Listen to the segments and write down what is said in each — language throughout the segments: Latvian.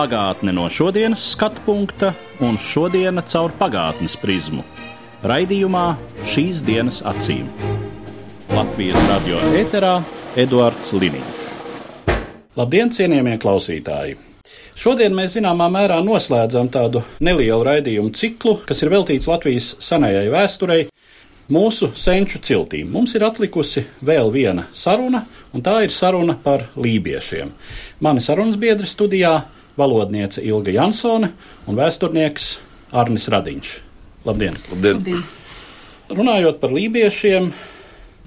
Pagātne no šodienas skatu punkta un šodienas caur pagātnes prizmu. Raidījumā šīs dienas acīm. Latvijas radio eterā Eduards Liniņš. Labdien, cienījamie klausītāji! Šodien mēs zināmā mērā noslēdzam tādu nelielu raidījumu ciklu, kas ir veltīts Latvijas senajai vēsturei, mūsu senču ciltīm. Mums ir atlikusi vēl viena saruna, un tā ir saruna par lībiešiem. Mani sarunas biedri studijā - valodniece Ilga Jansone un vēsturnieks Arnis Radiņš. Labdien! Labdien. Runājot par lībiešiem,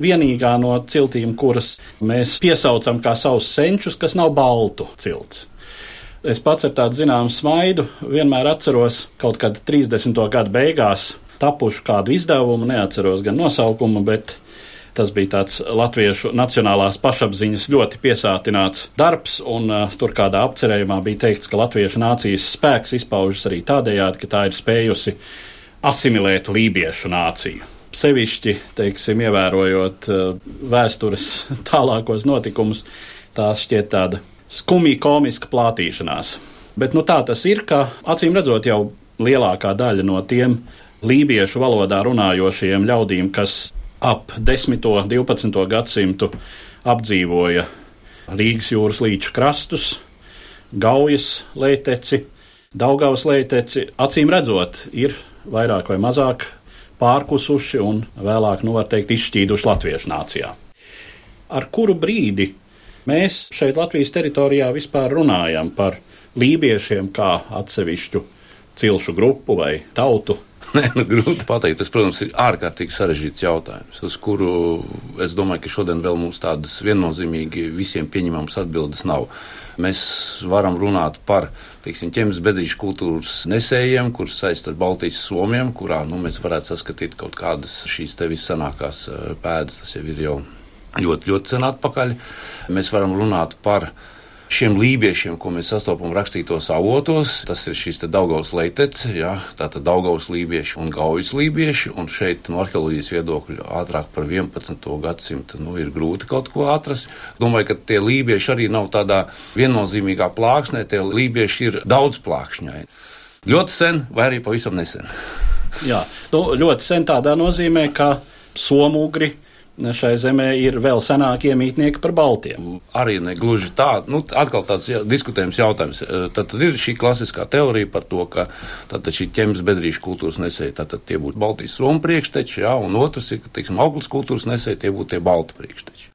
vienīgā no ciltīm, kuras mēs piesaucam kā savus senčus, kas nav baltu cilts. Es pats ar tādu zināmu smaidu vienmēr atceros kaut kad 30. gadu beigās tapušu kādu izdevumu, neatceros gan nosaukumu, bet tas bija tāds latviešu nacionālās pašapziņas ļoti piesātināts darbs, un uh, tur kādā apcerējumā bija teikts, ka latviešu nācijas spēks izpaužas arī tādējādi, ka tā ir spējusi asimilēt lībiešu nāciju. Sevišķi, teiksim, ievērojot uh, vēstures tālākos notikumus, tā šķiet tāda skumja, komiska plātīšanās. Bet nu, tā tas ir, ka acīm redzot, jau lielākā daļa no tiem lībiešu valodā runājošiem ļaudīm, kas ap 10. un 12. gadsimtu apdzīvoja Rīgas jūras līča krastus, Gaujas leiteci, Daugavas leiteci, acīm redzot, ir vairāk vai mazāk pārkusuši un vēlāk, nu, var teikt, izšķīduši latviešu nācijā. Ar kuru brīdi mēs šeit Latvijas teritorijā vispār runājam par lībiešiem kā atsevišķu cilšu grupu vai tautu? Nē, nu, grūti pateikt. Tas, protams, ir ārkārtīgi sarežģīts jautājums, uz kuru es domāju, ka šodien vēl mums tādas viennozīmīgi visiem pieņemamas atbildes nav. Mēs varam runāt par teiksim, ķemes bedrīšu kultūras nesējiem, kurus saist ar Baltijas somiem, kurā nu, mēs varētu saskatīt kaut kādas šīs te vissanākās eh, pēdas. Tas jau ir jau ļoti, ļoti sen atpakaļ. Mēs varam runāt par šiem lībiešiem, ko mēs sastopam rakstītos avotos, tas ir šis Daugaus leitets, ja, tātad Daugaus lībieši un Gaujas lībieši, un šeit no arheoloģijas viedokļa ātrāk par 11. gadsimtu nu, ir grūti kaut ko atrast. Domāju, ka tie lībieši arī nav tādā viennozīmīgā plāksnē, tie lībieši ir daudz plākšņai. Ļoti sen vai arī pavisam nesen. Jā, nu, ļoti sen tādā nozīmē, ka somugri šai zemē ir vēl senāki iemītnieki par baltiem. Arī ne gluži tā, nu, atkal tāds jā, diskutējums jautājums. Tad, tad ir šī klasiskā teorija par to, ka tad šī ķemes bedrīšu kultūras nesēja, tad, tad tie būtu Baltijas somu priekšteči, jā, un otrs ir, ka, teiksim, auglas kultūras nesēja, tie būtu tie balti priekšteči.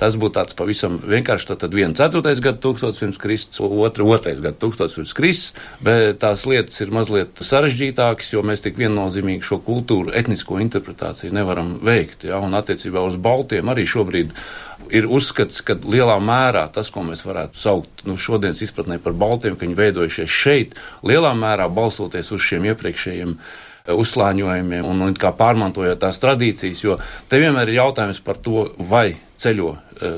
Tas būtu tāds pavisam vienkārši. Tad viens ceturtais gadu tūkstotis pirms Kristus, otru otrais gadu tūkstotis pirms Kristus, bet tās lietas ir mazliet sarežģītākas, jo mēs tik viennozīmīgi šo kultūru, etnisko interpretāciju nevaram veikt. Ja? Un attiecībā uz Baltiem arī šobrīd ir uzskats, ka lielā mērā tas, ko mēs varētu saukt nu, šodienas izpratnē par Baltiem, ka viņi veidojušies šeit, lielā mērā balstoties uz šiem iepriekšējiem uzslāņojumiem un, un kā pārmantojot tās tradīcijas, jo te vienmēr ir jautājums par to, vai ceļo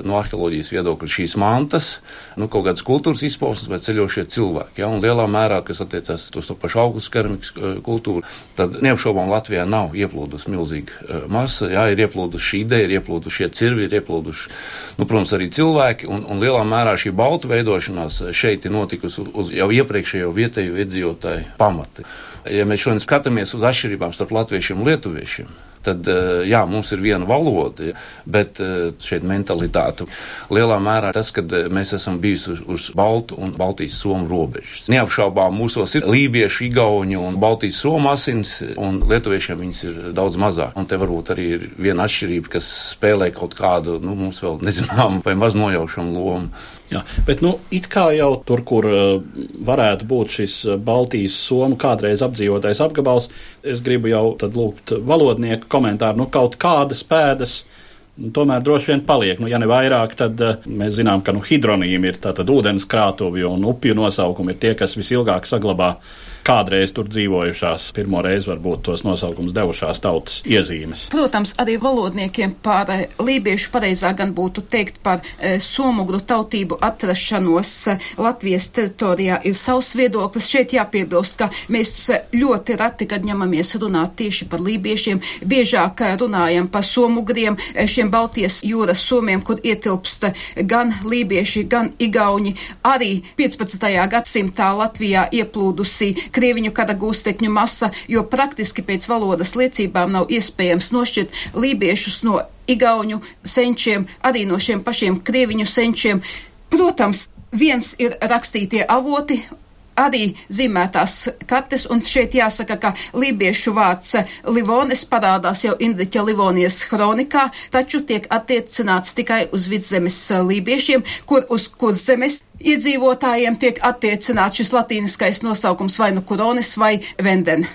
no arheoloģijas viedokļa šīs mantas, nu, kaut kādas kultūras izpausmes vai ceļošie cilvēki. Ja? Un lielā mērā, kas attiecas uz to pašu augstu keramikas kultūru, tad neapšaubām Latvijā nav ieplūdusi milzīga masa. Jā, ir ieplūduši šī ideja, ir ieplūduši šie cirvi, ir ieplūduši, nu, protams, arī cilvēki. Un, un lielā mērā šī baltu veidošanās šeit ir notikusi uz, uz jau iepriekšējo vietēju iedzīvotāju pamati. Ja mēs šodien skatāmies uz atšķirībām starp latviešiem un lietuviešiem, tad jā, mums ir viena valoda, bet šeit mentalitāte lielā mērā tas, ka mēs esam bijuši uz, uz Baltu un Baltijas somu robežas. Neapšaubām mūsos ir lībiešu, igauņu un Baltijas somu asins, un lietuviešiem viņas ir daudz mazāk. Un te varbūt arī ir viena atšķirība, kas spēlē kaut kādu, nu, mums vēl nezinām vai maz nojaušamu lomu. Jā, bet nu, it kā jau tur, kur uh, varētu būt šis Baltijas somu kādreiz apdzīvotais apgabals, es gribu jau tad lūgt valodnieku komentāru, nu kaut kādas pēdas. Tomēr droši vien paliek, nu, ja ne vairāk, tad uh, mēs zinām, ka nu, hidronīmi ir tātad ūdens krātuvi un upju nosaukumi ir tie, kas visilgāk saglabā kādreiz tur dzīvojušās, pirmo reizi varbūt tos nosaukums devušās tautas iezīmes. Protams, arī valodniekiem par lībiešu pareizā gan būtu teikt par e, somugru tautību atrašanos e, Latvijas teritorijā ir savs viedoklis. Šeit jāpiebilst, ka mēs ļoti reti, kad ņemamies runāt tieši par lībiešiem, biežāk runājam par somugriem, šiem Baltijas jūras somiem, kur ietilpst gan lībieši, gan igauņi. Arī 15. gadsimtā Latvijā ieplūdusi krieviņu kara gūstekņu masa, jo praktiski pēc valodas liecībām nav iespējams nošķirt lībiešus no igauņu senčiem, arī no šiem pašiem krieviņu senčiem. Protams, viens ir rakstītie avoti, arī zīmētās kartes, un šeit jāsaka, ka lībiešu vārds Livonis parādās jau Indriķa Livonijas kronikā, taču tiek attiecināts tikai uz vidzemes lībiešiem, kur uz kurzemes iedzīvotājiem tiek attiecināts šis latīniskais nosaukums vai nu kuronis vai venden.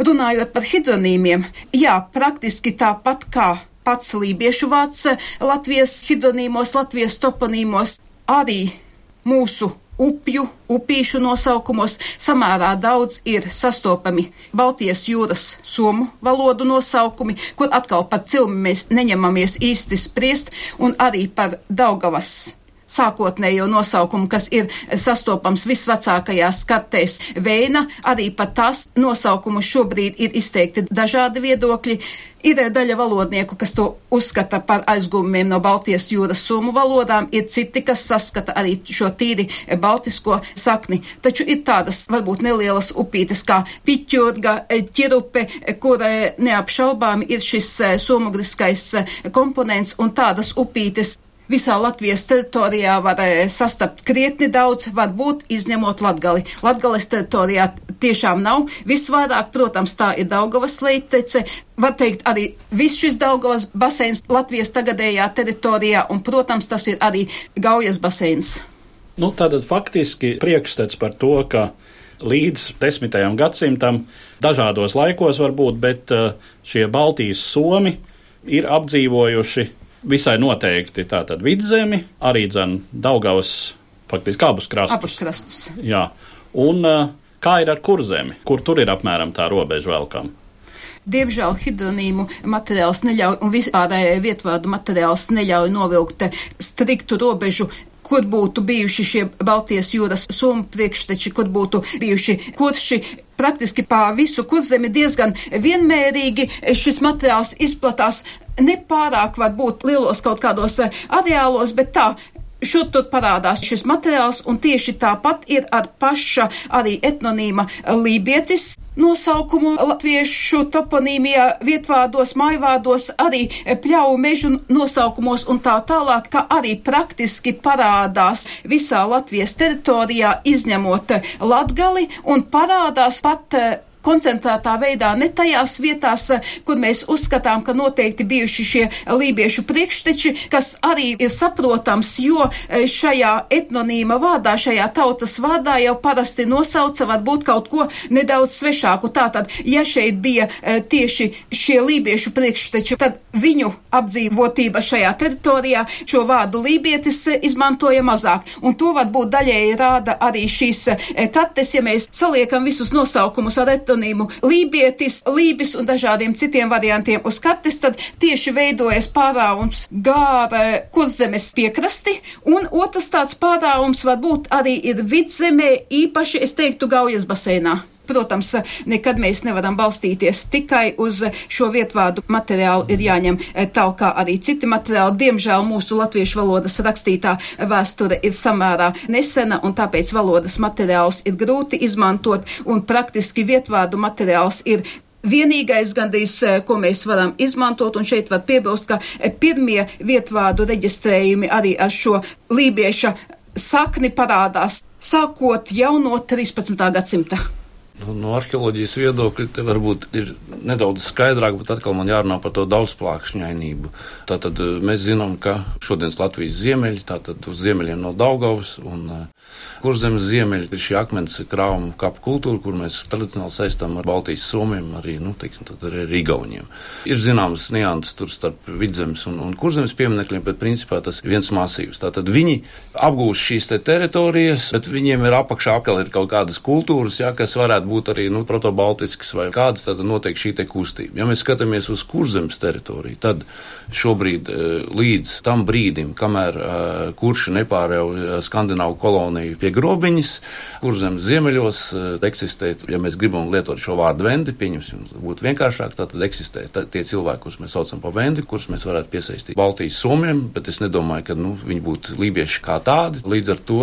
Runājot par hidronīmiem, jā, praktiski tāpat kā pats lībiešu vārds Latvijas hidronīmos, Latvijas toponīmos, arī mūsu upju, upīšu nosaukumos. Samērā daudz ir sastopami Baltijas jūras somu valodu nosaukumi, kur atkal par cilmi mēs neņemamies īsti spriest, un arī par Daugavas sākotnējo nosaukumu, kas ir sastopams visvecākajās kartēs Veina, arī par tās nosaukumu šobrīd ir izteikti dažādi viedokļi. Ir daļa valodnieku, kas to uzskata par aizgūmiem no Baltijas jūras somu valodām, ir citi, kas saskata arī šo tīri baltisko sakni. Taču ir tādas varbūt nelielas upītes kā piķurga, ķirupe, kur neapšaubām ir šis somogriskais komponents un tādas upītes visā Latvijas teritorijā var sastapt krietni daudz, varbūt izņemot Latgali. Latgales teritorijā tiešām nav. Visvairāk, protams, tā ir Daugavas leitece. Var teikt, arī viss šis Daugavas baseins Latvijas tagadējā teritorijā, un, protams, tas ir arī Gaujas baseins. Nu, tātad faktiski priekšstats par to, ka līdz desmitajam gadsimtam dažādos laikos varbūt, bet šie Baltijas somi ir apdzīvojuši visai noteikti tātad vidzemi, arī dzen Daugavas, faktiski abus krastus. Abus krastus. Jā, un kā ir ar kurzemi, kur tur ir apmēram tā robeža velkam? Diemžēl hidronīmu materiāls neļauj, un vispārējai vietvārdu materiāls neļauj novilkt striktu robežu kur būtu bijuši šie Baltijas jūras somu priekšteči, kur būtu bijuši kurši praktiski pa visu kurzemi diezgan vienmērīgi šis materiāls izplatās. Nepārāk varbūt lielos kaut kādos areālos, bet tā Šur tur parādās šis materiāls, un tieši tāpat ir ar paša arī etnonīma lībietis. Nosaukumu latviešu toponīmijā, vietvārdos, maivārdos, arī pļauju mežu nosaukumos un tā tālāk, ka arī praktiski parādās visā Latvijas teritorijā, izņemot Latgali, un parādās pat koncentrētā veidā, ne tajās vietās, kur mēs uzskatām, ka noteikti bijuši šie lībiešu priekšteči, kas arī ir saprotams, jo e, šajā etnonīma vārdā, šajā tautas vārdā jau parasti nosauca varbūt kaut ko nedaudz svešāku. Tātad, ja šeit bija e, tieši šie lībiešu priekšteči, tad viņu apdzīvotība šajā teritorijā šo vārdu lībietis izmantoja mazāk. Un to varbūt daļēji rāda arī šīs kartes, ja mēs saliekam visus nosaukumus ar etnonīmu pseidonīmu lībietis, lībis un dažādiem citiem variantiem uz kartes, tad tieši veidojas pārāvums gāra kurzemes piekrasti, un otrs tāds pārāvums varbūt arī ir vidzemē, īpaši, es teiktu, Gaujas baseinā. Protams, nekad mēs nevaram balstīties tikai uz šo vietvārdu materiālu, ir jāņem tālāk arī citi materiāli. Diemžēl mūsu latviešu valodas rakstītā vēsture ir samērā nesena, un tāpēc valodas materiālus ir grūti izmantot, un praktiski vietvārdu materiāls ir Vienīgais gandrīz, ko mēs varam izmantot, un šeit var piebilst, ka pirmie vietvārdu reģistrējumi arī ar šo lībieša sakni parādās sākot jau no 13. gadsimta. Nu, no arheoloģijas viedokļa te varbūt ir nedaudz skaidrāk, bet atkal man jārunā par to daudzplākšņainību. Tātad eh, mēs zinām, ka šodienas Latvijas ziemeļi, tātad uz ziemeļiem no Daugavas un uh, Kurzemes ziemeļi ir šī akmens krājuma kapu kultūra, kur mēs tradicionāli saistām ar Baltijas somiem, arī, nu, teiksim, tad arī ar Igauniem. Ir zināmas nianses tur starp vidzemes un, un kurzemes pieminekļiem, bet principā tas ir viens masīvs. Tātad viņi apgūst šīs te teritorijas, bet viņiem ir apakšā atkal ir kaut kādas kultūras, jā, kas varētu būt arī nu, protobaltisks vai kādas, tad notiek šī te kustība. Ja mēs skatāmies uz kurzemes teritoriju, tad šobrīd līdz tam brīdim, kamēr kurši nepārēja skandināvu koloniju pie grobiņas, kurzemes ziemeļos eksistē, ja mēs gribam lietot šo vārdu vendi, pieņemsim, būtu vienkāršāk, tad eksistē tie cilvēki, kurus mēs saucam par vendi, kurus mēs varētu piesaistīt Baltijas somiem, bet es nedomāju, ka nu, viņi būtu lībieši kā tādi. Līdz ar to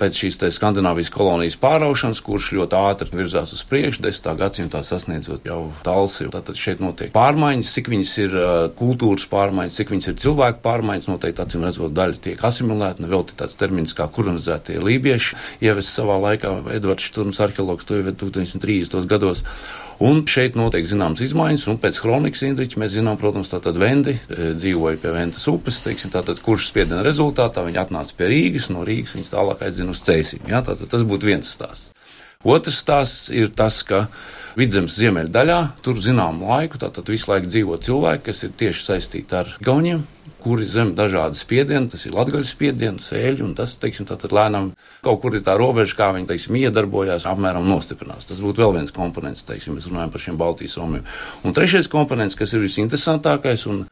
pēc šīs Skandināvijas kolonijas pāraušanas, kurš ļoti ātri virzās uz priekšu, 10. gadsimtā sasniedzot jau talsi. Tātad šeit notiek pārmaiņas, cik viņas ir kultūras pārmaiņas, cik viņas ir cilvēku pārmaiņas. Noteikti acīm redzot, daļa tiek asimilēta. Nu, vēl tāds termins kā kolonizētie lībieši ievies savā laikā. Edvards Šturms, arheologs, to ieved 1930. gados. Un šeit notiek zināmas izmaiņas, un pēc kronikas Indriča mēs zinām, protams, tātad Vendi dzīvoja pie Ventas upes, teiksim, tātad kurš spiediena rezultātā viņi atnāca pie Rīgas, no Rīgas viņas tālāk aizdzina uz Cēsīm. Ja? Tātad tas būtu viens stāsts. Otrs stāsts ir tas, ka vidzemes ziemeļdaļā tur zināmu laiku, tātad visu laiku dzīvo cilvēki, kas ir tieši saistīti ar gauniem, kuri zem dažādi spiedieni, tas ir latgaļu spiedieni, sēļi, un tas, teiksim, tātad lēnām kaut kur ir tā robeža, kā viņi, teiksim, iedarbojās, apmēram nostiprinās. Tas būtu vēl viens komponents, teiksim, mēs runājam par šiem Baltijas somiem. Un trešais komponents, kas ir visinteresantākais, un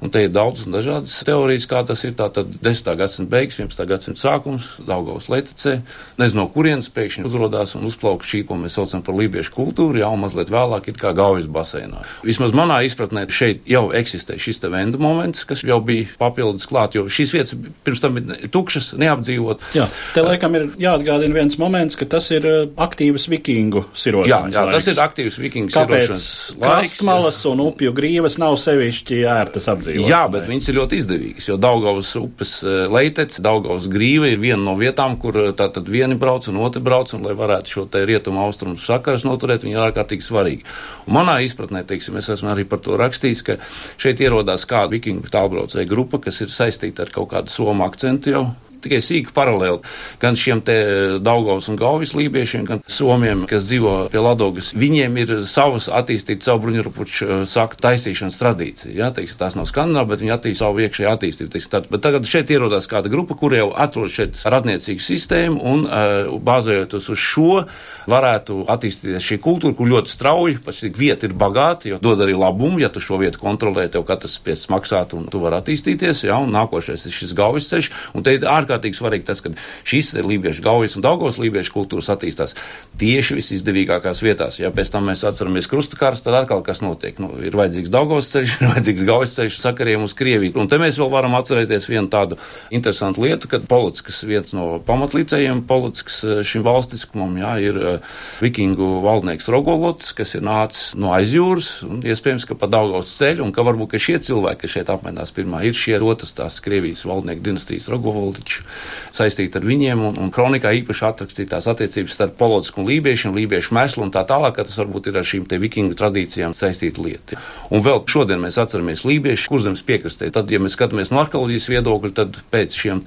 Un te ir daudz un dažādas teorijas, kā tas ir. Tātad 10. gadsimta beigas, 11. gadsimta sākums, Daugavas leitecē. Nezinu, no kurienes pēkšņi uzrodās un uzplauka šī, ko mēs saucam par lībiešu kultūru, jau mazliet vēlāk, it kā gaujas baseinā. Vismaz manā izpratnē šeit jau eksistē šis te vendu moments, kas jau bija papildus klāt, jo šīs vietas pirms tam ir tukšas, neapdzīvot. Jā, te laikam ir jāatgādina viens moments, ka tas ir uh, aktīvs vikingu sirošanas. Jā, jā tas ir aktīvs vikingu sirošanas laiks. Krastmalas un upju grīvas nav sevišķi ērtas apdzīvot izdzīvot. Jā, bet viņas ir ļoti izdevīgas, jo Daugavas upes eh, leitec, Daugavas grīva ir viena no vietām, kur eh, tātad vieni brauc un otri brauc, un lai varētu šo te rietumu austrumu sakars noturēt, viņi ir ārkārtīgi svarīgi. Un manā izpratnē, teiksim, es esmu arī par to rakstījis, ka šeit ierodās kāda vikingu tālbraucēja grupa, kas ir saistīta ar kaut kādu somu akcentu jau tikai sīki paralēli gan šiem te Daugavas un Gaujas lībiešiem, gan Somiem, kas dzīvo pie Ladogas. Viņiem ir savas attīstīta savu bruņurupuču eh, saku taisīšanas tradīcija. Ja? Teiksim, tās nav skandināva, bet viņi attīstīja savu iekšēju attīstību. Teiksim, tad, bet tagad šeit ierodās kāda grupa, kur jau atrod šeit radniecīgu sistēmu un uh, bāzējoties uz šo varētu attīstīties šī kultūra, kur ļoti strauji, pēc cik vieta ir bagāta, jo dod arī labumu, ja tu šo vietu kontrolē, tev katrs spiest maksāt un tu vari attīstīties, ja? un nākošais ir šis Gaujas ceļš. Un te ir ārkārtīgi ārkārtīgi svarīgi tas, ka šīs lībiešu gaujas un daugos lībiešu kultūras attīstās tieši visizdevīgākās vietās. Ja pēc tam mēs atceramies krustakārs, tad atkal kas notiek? Nu, ir vajadzīgs daugos ceļš, ir vajadzīgs gaujas ceļš sakariem uz Krieviju. Un te mēs vēl varam atcerēties vienu tādu interesantu lietu, kad Politskas viens no pamatlīdzējiem Politskas eh, šim valstiskumam, jā, ir uh, vikingu valdnieks Rogolots, kas ir nācis no aizjūras un iespējams, ka pa Daugavas ceļu un ka varbūt, ka šie cilvēki, kas šeit apmainās pirmā, ir šie otras tās Krievijas valdnieku dinastijas Rogovoldiču saistīta ar viņiem, un, un kronikā īpaši atrakstītās attiecības starp polocku un lībiešiem, lībiešu mēslu un tā tālāk, ka tas varbūt ir ar šīm te vikingu tradīcijām saistīta lieta. Un vēl šodien mēs atceramies lībiešu kurzemes piekrastē. Tad, ja mēs skatāmies no arheoloģijas viedokļa, tad pēc šiem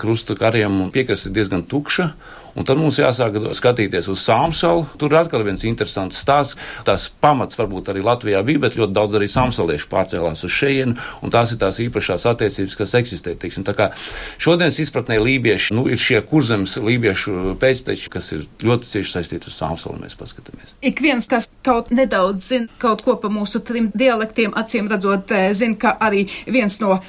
krusta kariem piekraste ir diezgan tukša. Un tad mums jāsāk skatīties uz Sāmsalu. Tur ir atkal viens interesants stāsts. Tās pamats varbūt arī Latvijā bija, bet ļoti daudz arī sāmsaliešu pārcēlās uz šejienu, un tās ir tās īpašās attiecības, kas eksistē. Teiksim, šodienas izpratnē lībieši nu, ir šie kurzemes lībiešu pēcteči, kas ir ļoti cieši saistīti ar Sāmsalu, mēs paskatāmies. Ik viens, kas kaut nedaudz zina kaut ko par mūsu trim dialektiem, acīm redzot, eh, zina, ka arī viens no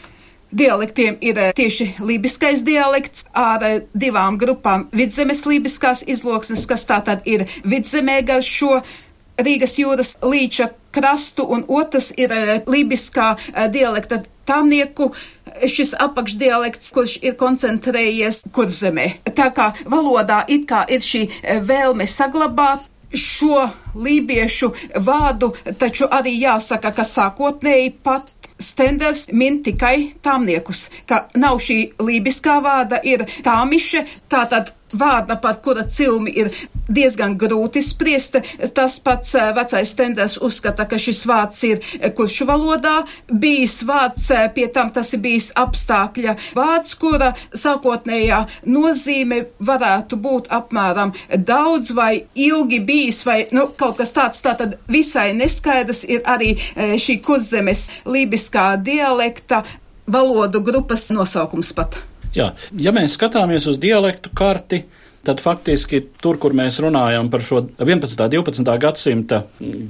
dialektiem ir eh, tieši lībiskais dialekts ar eh, divām grupām vidzemes lībiskās izloksnes, kas tātad ir vidzemē gar šo Rīgas jūras līča krastu, un otrs ir eh, lībiskā dialekta tamnieku šis apakšdialekts, kurš ir koncentrējies kurzemē. Tā kā valodā it kā ir šī vēlme saglabāt šo lībiešu vārdu, taču arī jāsaka, ka sākotnēji pat Stenders min tikai tāmniekus, ka nav šī lībiskā vārda, ir tāmiše, tātad vārda, par kura cilmi ir diezgan grūti spriest. Tas pats eh, vecais Stenders uzskata, ka šis vārds ir eh, kuršu valodā bijis vārds, eh, pie tam tas ir bijis apstākļa vārds, kura sākotnējā nozīme varētu būt apmēram daudz vai ilgi bijis vai nu, kaut kas tāds. Tātad visai neskaidrs ir arī šī kurzemes lībiskā dialekta valodu grupas nosaukums pat. Jā, ja mēs skatāmies uz dialektu karti, tad faktiski tur, kur mēs runājam par šo 11. un 12. gadsimta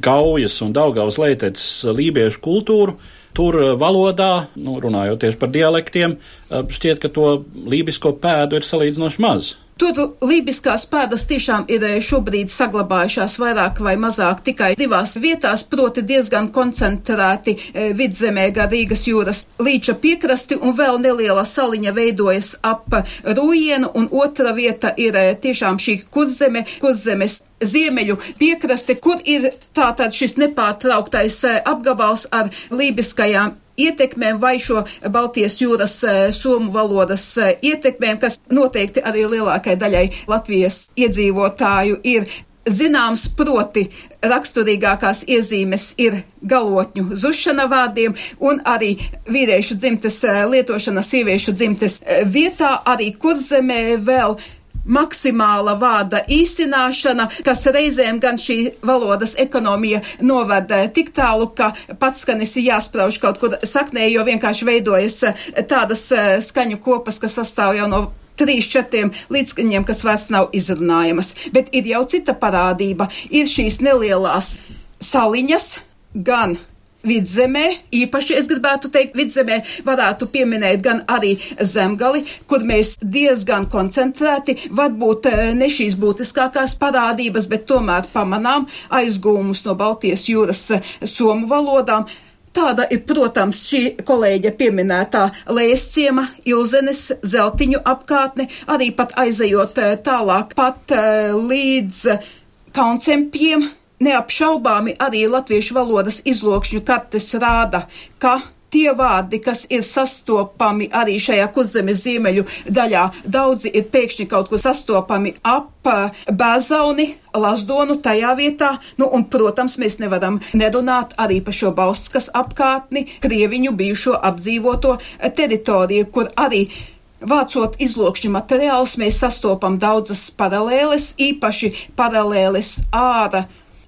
gaujas un daugavas leiteces lībiešu kultūru, tur valodā, nu, runājot tieši par dialektiem, šķiet, ka to lībisko pēdu ir salīdzinoši maz. Tur lībiskās pēdas tiešām ir šobrīd saglabājušās vairāk vai mazāk tikai divās vietās, proti diezgan koncentrēti e, vidzemē gar Rīgas jūras līča piekrasti un vēl neliela saliņa veidojas ap Rūjienu un otra vieta ir e, tiešām šī kurzeme, kurzemes ziemeļu piekraste, kur ir tātad šis nepārtrauktais apgabals ar lībiskajām ietekmēm vai šo Baltijas jūras eh, somu valodas eh, ietekmēm, kas noteikti arī lielākai daļai Latvijas iedzīvotāju ir zināms, proti raksturīgākās iezīmes ir galotņu zušana vārdiem un arī vīriešu dzimtes eh, lietošana sieviešu dzimtes vietā, arī kurzemē vēl maksimāla vārda īsināšana, kas reizēm gan šī valodas ekonomija novada tik tālu, ka pats skanis ir jāsprauž kaut kur saknē, jo vienkārši veidojas tādas eh, skaņu kopas, kas sastāv jau no trīs, četriem līdzskaņiem, kas vairs nav izrunājamas. Bet ir jau cita parādība. Ir šīs nelielās saliņas, gan vidzemē, īpaši es gribētu teikt, vidzemē varētu pieminēt gan arī zemgali, kur mēs diezgan koncentrēti, varbūt eh, ne šīs būtiskākās parādības, bet tomēr pamanām aizgūmus no Baltijas jūras eh, somu valodām. Tāda ir, protams, šī kolēģa pieminētā Lēsciema, Ilzenes, Zeltiņu apkārtne, arī pat aizejot eh, tālāk pat līdz Kauncempiem, Neapšaubāmi arī latviešu valodas izlokšņu kartes rāda, ka tie vārdi, kas ir sastopami arī šajā kurzemes ziemeļu daļā, daudzi ir pēkšņi kaut kur sastopami ap eh, Bēzauni, Lazdonu tajā vietā, nu un, protams, mēs nevaram nerunāt arī par šo Bauskas apkārtni, Krieviņu bijušo apdzīvoto teritoriju, kur arī Vācot izlokšņu materiālus, mēs sastopam daudzas paralēles, īpaši paralēles āra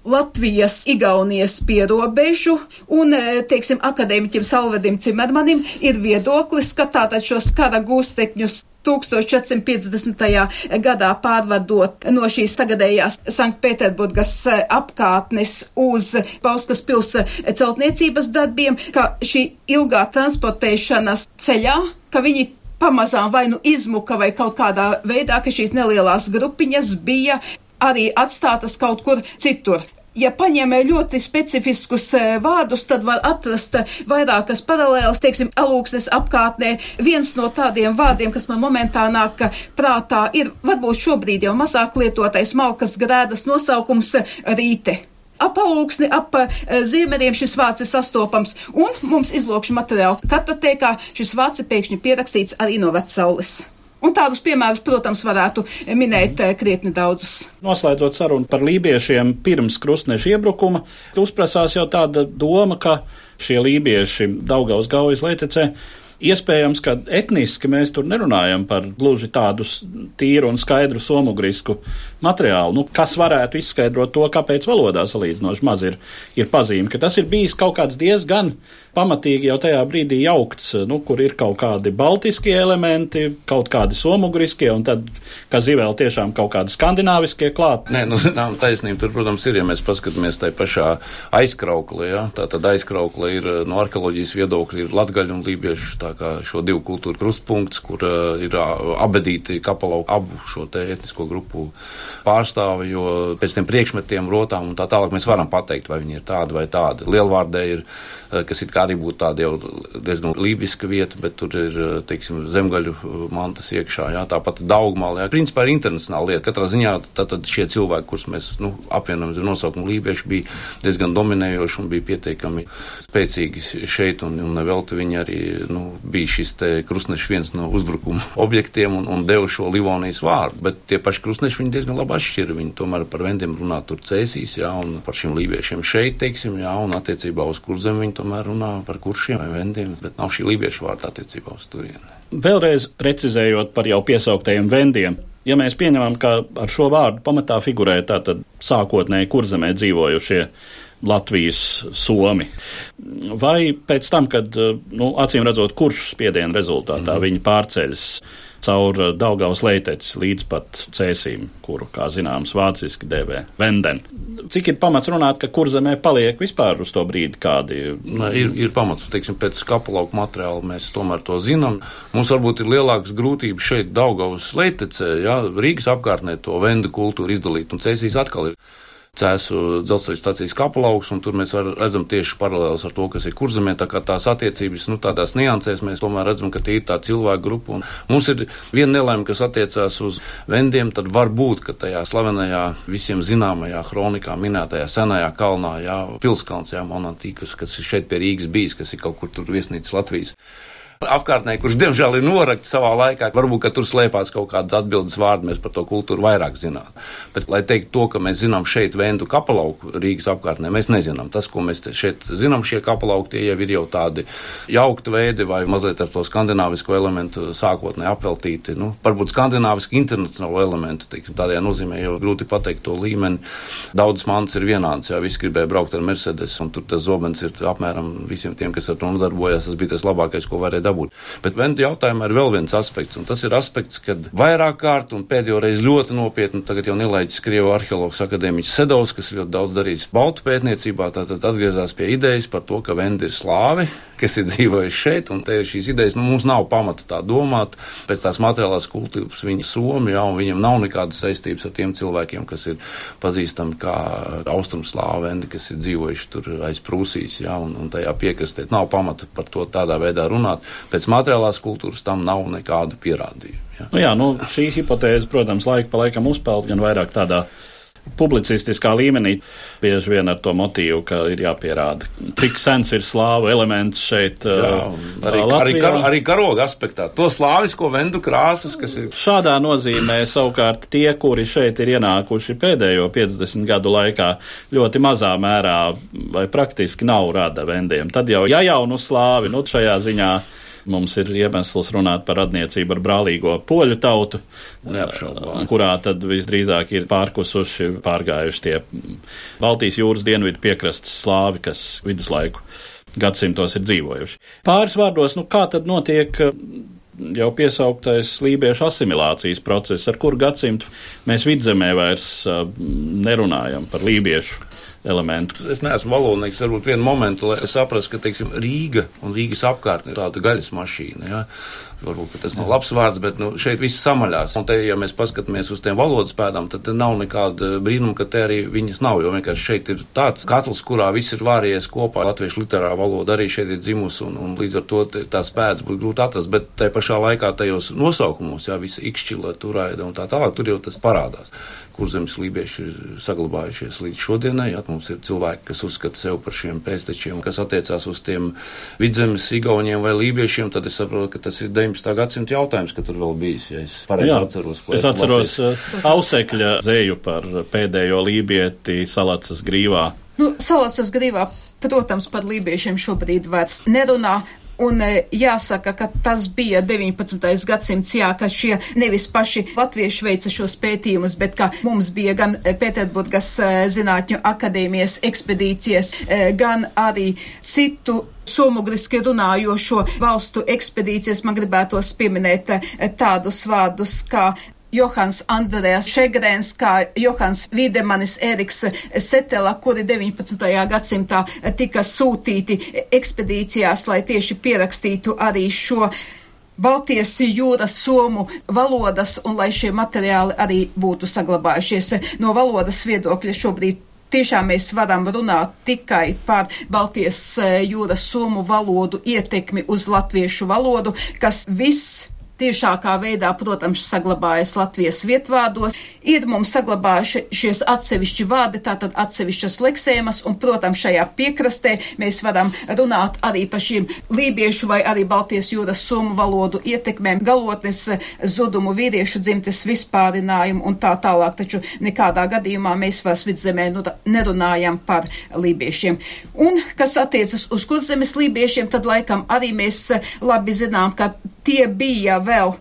Latvijas, Igaunijas pierobežu, un, e, teiksim, akadēmiķim Salvedim Cimermanim ir viedoklis, ka tātad šos kara gūstekņus 1450. gadā pārvadot no šīs tagadējās Sanktpēterburgas e, apkārtnes uz Pauskas pils celtniecības darbiem, ka šī ilgā transportēšanas ceļā, ka viņi pamazām vai nu izmuka vai kaut kādā veidā, ka šīs nelielās grupiņas bija arī atstātas kaut kur citur ja paņem ļoti specifiskus e, vārdus, tad var atrast vairākas paralēlas, teiksim, alūksnes apkārtnē. Viens no tādiem vārdiem, kas man momentā nāk prātā, ir varbūt šobrīd jau mazāk lietotais malkas grēdas nosaukums rīte. Ap alūksni, ap ziemeļiem šis vārds ir sastopams, un mums izlokšu materiālu kartotēkā šis vārds ir pēkšņi pierakstīts arī no vecaules. Un tādus piemērus, protams, varētu minēt eh, krietni daudzus. Noslēdzot sarunu par lībiešiem pirms krustneša iebrukuma, uzprasās jau tāda doma, ka šie lībieši Daugaus gaujas leitecē Iespējams, ka etniski mēs tur nerunājam par gluži tādu tīru un skaidru somugrisku materiālu, nu, kas varētu izskaidrot to, kāpēc valodā salīdzinoši maz ir, ir pazīme, ka tas ir bijis kaut kāds diezgan pamatīgi jau tajā brīdī jaukts, nu, kur ir kaut kādi baltiskie elementi, kaut kādi somugriskie, un tad, kā zivēl, tiešām kaut kādi skandināviskie klāt. Nē, nu, zinām, taisnība tur, protams, ir, ja mēs paskatāmies tai pašā aizkrauklē, ja, tā tad aizkraukle ir no arheoloģijas viedokļa ir latgaļu un lībiešu, tā kā šo divu kultūru krustpunkts, kur uh, ir uh, abedīti kapalau abu šo te etnisko grupu pārstāvi, jo pēc tiem priekšmetiem, rotām un tā tālāk mēs varam pateikt, vai viņi ir tādi vai tādi. Lielvārdē ir, kas it kā arī būtu tāda jau diezgan lībiska vieta, bet tur ir, teiksim, zemgaļu mantas iekšā, jā, tāpat daugmāli, jā. Principā ir internacionāla lieta. Katrā ziņā tātad šie cilvēki, kurus mēs, nu, apvienojam ar nosaukumu lībieši, bija diezgan dominējoši un bija pietiekami spēcīgi šeit, un, un nevelti viņi arī, nu, bija šis te krustnešs viens no uzbrukuma objektiem un, un deva šo Livonijas vārdu, bet tie paši krustneši viņi diezgan labi atšķira. Viņi tomēr par vendiem runā tur cēsīs, jā, un par šiem lībiešiem šeit, teiksim, jā, un attiecībā uz kurzem viņi tomēr runā par kuršiem vai vendiem, bet nav šī lībiešu vārda attiecībā uz turieni. Vēlreiz precizējot par jau piesauktajiem vendiem. Ja mēs pieņemam, ka ar šo vārdu pamatā figurē tātad sākotnēji kurzemē dzīvojušie Latvijas somi. Vai pēc tam, kad, nu, acīm redzot, kurš spiedienu rezultātā mm. viņi pārceļas caur Daugavas leitecis līdz pat cēsīm, kuru, kā zināms, vāciski dēvē Venden. Cik ir pamats runāt, ka kurzemē paliek vispār uz to brīdi kādi? Nē, ir, ir pamats, teiksim, pēc kapelauka materiāla mēs tomēr to zinām. Mums varbūt ir lielākas grūtības šeit Daugavas leitecē, ja Rīgas apkārtnē to vendu kultūru izdalīt, un cēsīs atkal ir Cēsu dzelzceļa stācijas kapelauks, un tur mēs redzam tieši paralēlus ar to, kas ir kurzemē. Tā kā tās attiecības, nu, tādās niansēs mēs tomēr redzam, ka tie ir tā cilvēku grupa. Un mums ir viena nelaime, kas attiecās uz vendiem, tad var būt, ka tajā slavenajā, visiem zināmajā kronikā minētajā senajā kalnā, jā, pilskalns, jā, Monantīkas, kas ir šeit pie Rīgas bijis, kas ir kaut kur tur viesnīcas Latvijas apkārtnē, kurš diemžēl ir norakts savā laikā. Varbūt, tur slēpās kaut kāda atbildes vārda, mēs par to kultūru vairāk zinām. Bet, lai teiktu to, ka mēs zinām šeit vendu kapelauku Rīgas apkārtnē, mēs nezinām. Tas, ko mēs šeit zinām, šie kapelauki, tie jau ir jau tādi jaukti veidi vai mazliet ar to skandināvisko elementu sākotnēji apveltīti. Nu, varbūt skandināviski internacionālu elementu, teiksim, tādajā nozīmē jau grūti pateikt to līmeni. Daudzas mantas ir vienādas, jā, visi gribēja braukt ar Mercedes, un tur tas zobens ir apmēram visiem tiem, kas ar to nodarbojās, tas bija tas labākais, ko varēja dabūt. Bet Venta jautājumā ir vēl viens aspekts, un tas ir aspekts, kad vairāk kārt un pēdējo reizi ļoti nopietni, tagad jau nelaiķis Krievu arheologs akadēmiķis Sedovs, kas ļoti daudz darījis baltu pētniecībā, tātad atgriezās pie idejas par to, ka Venta ir slāvi, kas ir dzīvojuši šeit, un te ir šīs idejas, nu mums nav pamata tā domāt, pēc tās materiālās kultūras viņi somi, jā, un viņiem nav nekādas saistības ar tiem cilvēkiem, kas ir pazīstami kā austrumslāvendi, kas ir dzīvojuši tur aiz Prūsijas, jā, un, un tajā piekrastē. Nav pamata par to tādā veidā runāt pēc materiālās kultūras tam nav nekādu pierādījumu. Ja. Nu jā, nu, šī hipotēze, protams, laika pa laikam uzpeld gan vairāk tādā publicistiskā līmenī, bieži vien ar to motīvu, ka ir jāpierāda, cik sens ir slāvu elements šeit. Jā, arī, Latvijā. arī, kar, arī karoga aspektā. To slāvisko vendu krāsas, kas ir. Šādā nozīmē savukārt tie, kuri šeit ir ienākuši pēdējo 50 gadu laikā, ļoti mazā mērā vai praktiski nav rada vendiem. Tad jau, ja jaunu slāvi, nu šajā ziņā mums ir iemesls runāt par radniecību ar brālīgo poļu tautu, Neapšaubām. kurā tad visdrīzāk ir pārkusuši, pārgājuši tie Baltijas jūras dienvidu piekrastes slāvi, kas viduslaiku gadsimtos ir dzīvojuši. Pāris vārdos, nu kā tad notiek jau piesauktais lībiešu asimilācijas process, ar kuru gadsimtu mēs vidzemē vairs nerunājam par lībiešu elementu. Es neesmu valodnieks, varbūt vienu momentu, lai saprastu, ka, teiksim, Rīga un Rīgas apkārtne ir tāda gaļas mašīna. Ja? Varbūt tas nav labs vārds, bet nu, šeit viss samaļās. Un te, ja mēs paskatāmies uz tiem valodas pēdām, tad nav nekāda brīnuma, ka te arī viņas nav. Jo vienkārši šeit ir tāds katls, kurā viss ir vārījies kopā. Latviešu literārā valoda arī šeit ir dzimusi, un, un līdz ar to tās pēdas būtu grūti atrast. Bet te pašā laikā tajos nosaukumos, jā, visa ikšķila, turaida un tā tālāk, tur jau tas parādās. Kurzemes lībieši ir saglabājušies līdz šodienai. Jā, mums ir cilvēki, kas uzskata sevi par šiem pēstečiem, kas attiecās uz tiem vidzemes igauniem vai lībiešiem, tad es saprotu, ka tas ir 19. gadsimta jautājums, ka tur vēl bijis, ja es pareizi atceros. Es atceros uh, Ausekļa zēju par pēdējo lībieti Salacas grīvā. Nu, Salacas grīvā, protams, par lībiešiem šobrīd vairs nerunā. Un e, jāsaka, ka tas bija 19. gadsimts, jā, ka šie nevis paši latvieši veica šos pētījumus, bet ka mums bija gan Pēterburgas e, zinātņu akadēmijas ekspedīcijas, e, gan arī citu somogriski runājošo valstu ekspedīcijas. Man gribētos pieminēt tādus vārdus kā Johans Andrēs Šegrēns, kā Johans Videmanis, Eriks Setela, kuri 19. gadsimtā tika sūtīti ekspedīcijās, lai tieši pierakstītu arī šo Baltijas jūras somu valodas un lai šie materiāli arī būtu saglabājušies. No valodas viedokļa šobrīd tiešām mēs varam runāt tikai par Baltijas jūras somu valodu ietekmi uz latviešu valodu, kas viss tiešākā veidā, protams, saglabājas Latvijas vietvārdos. Ir mums saglabājušies atsevišķi vārdi, tātad atsevišķas leksēmas, un, protams, šajā piekrastē mēs varam runāt arī par šīm lībiešu vai arī Baltijas jūras somu valodu ietekmēm, galotnes zudumu vīriešu dzimtes vispārinājumu un tā tālāk, taču nekādā gadījumā mēs vairs vidzemē nu, nerunājam par lībiešiem. Un, kas attiecas uz kurzemes lībiešiem, tad laikam arī mēs labi zinām, ka tie bija vēl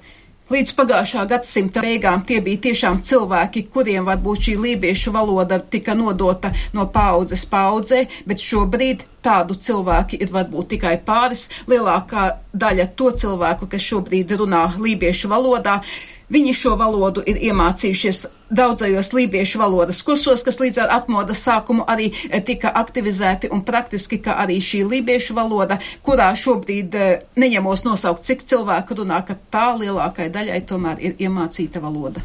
Līdz pagājušā gadsimta beigām tie bija tiešām cilvēki, kuriem varbūt šī lībiešu valoda tika nodota no paudzes paudzē, bet šobrīd tādu cilvēku ir varbūt tikai pāris. Lielākā daļa to cilvēku, kas šobrīd runā lībiešu valodā, Viņi šo valodu ir iemācījušies daudzajos lībiešu valodas kursos, kas līdz ar atmodas sākumu arī eh, tika aktivizēti un praktiski, ka arī šī lībiešu valoda, kurā šobrīd eh, neņemos nosaukt, cik cilvēku runā, ka tā lielākai daļai tomēr ir iemācīta valoda.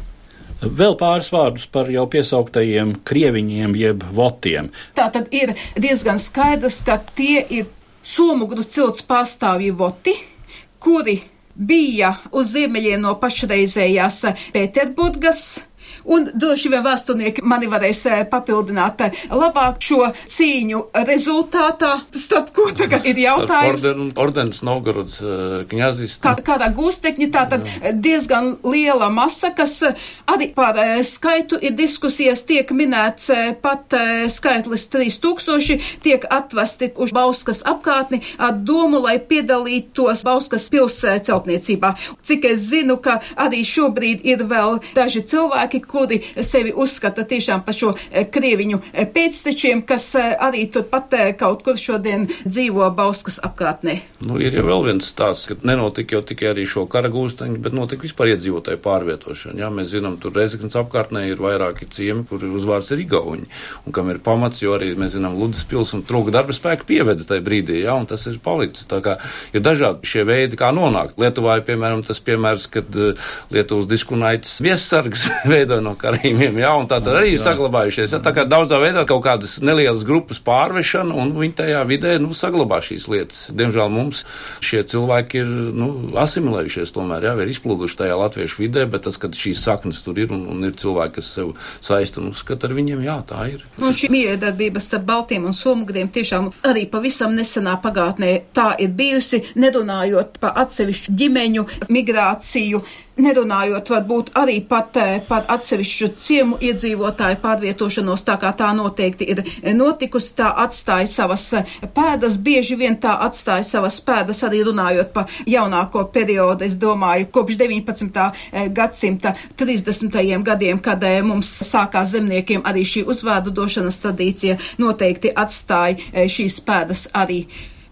Vēl pāris vārdus par jau piesauktajiem krieviņiem jeb votiem. Tā tad ir diezgan skaidrs, ka tie ir somugru cilts pārstāvji voti, kuri bija uz ziemeļiem no pašreizējās Pēterburgas Un droši vien vēsturnieki mani varēs eh, papildināt eh, labāk šo cīņu rezultātā, starp ko tagad ir jautājums. Orden, ordenis Novgorods kņazis. Kā, kādā gūstekņi tā tad Jā. diezgan liela masa, kas eh, arī par skaitu ir diskusijas, tiek minēts pat skaitlis 3000, tiek atvesti uz Bauskas apkārtni ar domu, lai piedalītos Bauskas pils celtniecībā. Cik es zinu, ka arī šobrīd ir vēl daži cilvēki, kuri sevi uzskata tiešām par šo eh, krieviņu eh, pēctečiem, kas eh, arī turpat kaut kur šodien dzīvo Bauskas apkārtnē. Nu, ir jau vēl viens stāsts, ka nenotika jau tikai arī šo kara gūsteņu, bet notika vispār iedzīvotāju pārvietošana. Jā, mēs zinām, tur Rezeknas apkārtnē ir vairāki ciemi, kur uzvārds ir Igauņi, un kam ir pamats, jo arī mēs zinām, Ludas pils un trūka darba spēka pieveda tajā brīdī, jā, un tas ir palicis. Tā kā ir dažādi šie veidi, kā nonākt. Lietuvā ir, piemēram, tas piemērs, kad Lietuvas diskunaitis viessargs veido no karījumiem, jā, un tā tad arī ir saglabājušies. Ja, tā kā daudzā veidā kaut kādas nelielas grupas pārvešana, un viņi tajā vidē, nu, saglabā šīs lietas. Diemžēl mums šie cilvēki ir, nu, asimilējušies tomēr, jā, ir izplūduši tajā latviešu vidē, bet tas, ka šīs saknes tur ir un, un ir cilvēki, kas sev saista un uzskata ar viņiem, jā, tā ir. Un šī miedarbība starp Baltiem un Somugriem tiešām arī pavisam nesenā pagātnē tā ir bijusi, nerunājot par atsevišķu ģimeņu migrāciju nerunājot varbūt arī pat eh, par atsevišķu ciemu iedzīvotāju pārvietošanos, tā kā tā noteikti ir notikusi, tā atstāja savas eh, pēdas, bieži vien tā atstāja savas pēdas arī runājot par jaunāko periodu, es domāju, kopš 19. Eh, gadsimta 30. gadiem, kad mums sākās zemniekiem arī šī uzvārdu došanas tradīcija, noteikti atstāja šīs pēdas arī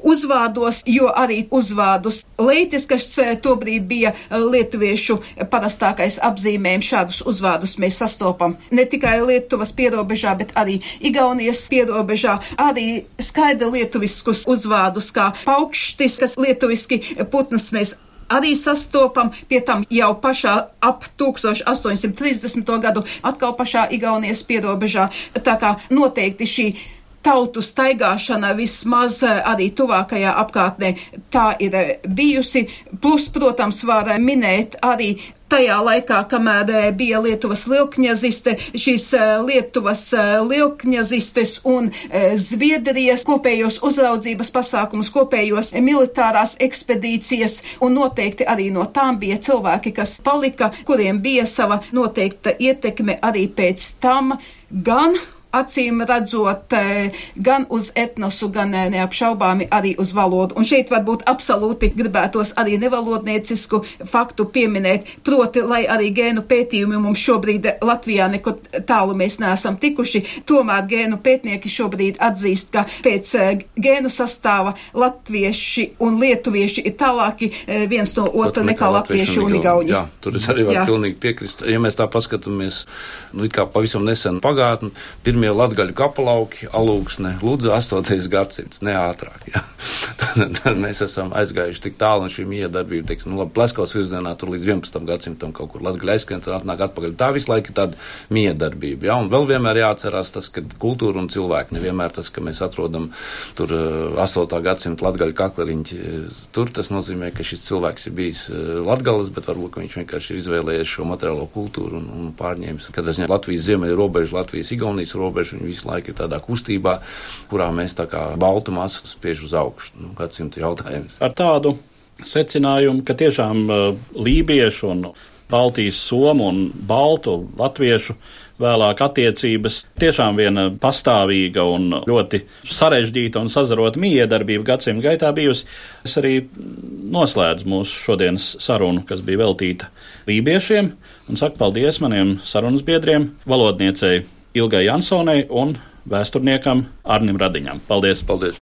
uzvārdos, jo arī uzvārdus leitis, kas eh, tobrīd bija eh, lietuviešu parastākais apzīmējums, šādus uzvārdus mēs sastopam ne tikai Lietuvas pierobežā, bet arī Igaunijas pierobežā, arī skaidri lietuviskus uzvārdus kā paukštis, kas lietuviski putnas mēs arī sastopam, pie tam jau pašā ap 1830. gadu, atkal pašā Igaunijas pierobežā. Tā kā noteikti šī tautu staigāšana vismaz eh, arī tuvākajā apkārtnē tā ir eh, bijusi. Plus, protams, var eh, minēt arī tajā laikā, kamēr bija Lietuvas lielkņaziste, šīs Lietuvas lielkņazistes un Zviedrijas kopējos uzraudzības pasākumus, kopējos militārās ekspedīcijas, un noteikti arī no tām bija cilvēki, kas palika, kuriem bija sava noteikta ietekme arī pēc tam gan acīm redzot eh, gan uz etnosu, gan eh, neapšaubāmi arī uz valodu. Un šeit varbūt absolūti gribētos arī nevalodniecisku faktu pieminēt, proti, lai arī gēnu pētījumi mums šobrīd Latvijā neko tālu mēs neesam tikuši, tomēr gēnu pētnieki šobrīd atzīst, ka pēc eh, gēnu sastāva latvieši un lietuvieši ir tālāki viens no otra nekā, nekā latvieši un igauņi. Jā, tur es arī varu pilnīgi piekrist. Ja mēs tā paskatāmies, nu, it kā pavisam nesen pagātni, pirmie pirmie latgaļu kapelauki, alūksne, lūdzu, 8. gadsimts, ne ātrāk. Ja. mēs esam aizgājuši tik tālu, un šī miedarbība, teiksim, nu, labi, Pleskavas virzienā tur līdz 11. gadsimtam kaut kur latgaļa aizskrien, tad atnāk atpakaļ. Tā visu laiku ir tāda miedarbība, ja, un vēl vienmēr jāatcerās tas, ka kultūra un cilvēki nevienmēr tas, ka mēs atrodam tur 8. Eh, gadsimta latgaļu kakleriņķi, tur tas nozīmē, ka šis cilvēks ir bijis latgalis, bet varbūt, ka viņš vienkārši ir izvēlējies šo materiālo kultūru un, un pārņēmis, kad es ņemu Latvijas ziemeļu robežu, Latvijas Igaunijas robežu robežu, viņi visu laiku ir tādā kustībā, kurā mēs tā kā baltu masu spiež uz augšu. Nu, gadsimta jautājums. Ar tādu secinājumu, ka tiešām uh, lībiešu un Baltijas somu un baltu latviešu vēlāk attiecības. Tiešām viena pastāvīga un ļoti sarežģīta un sazarota miedarbība gadsimta gaitā bijusi. Es arī noslēdzu mūsu šodienas sarunu, kas bija veltīta lībiešiem, un saku paldies maniem sarunas biedriem, valodniecei Ilgai Jansonai un vēsturniekam Arnim Radiņam. Paldies! Paldies!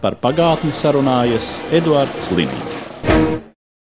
Par pagātni sarunājas Eduards Līniju.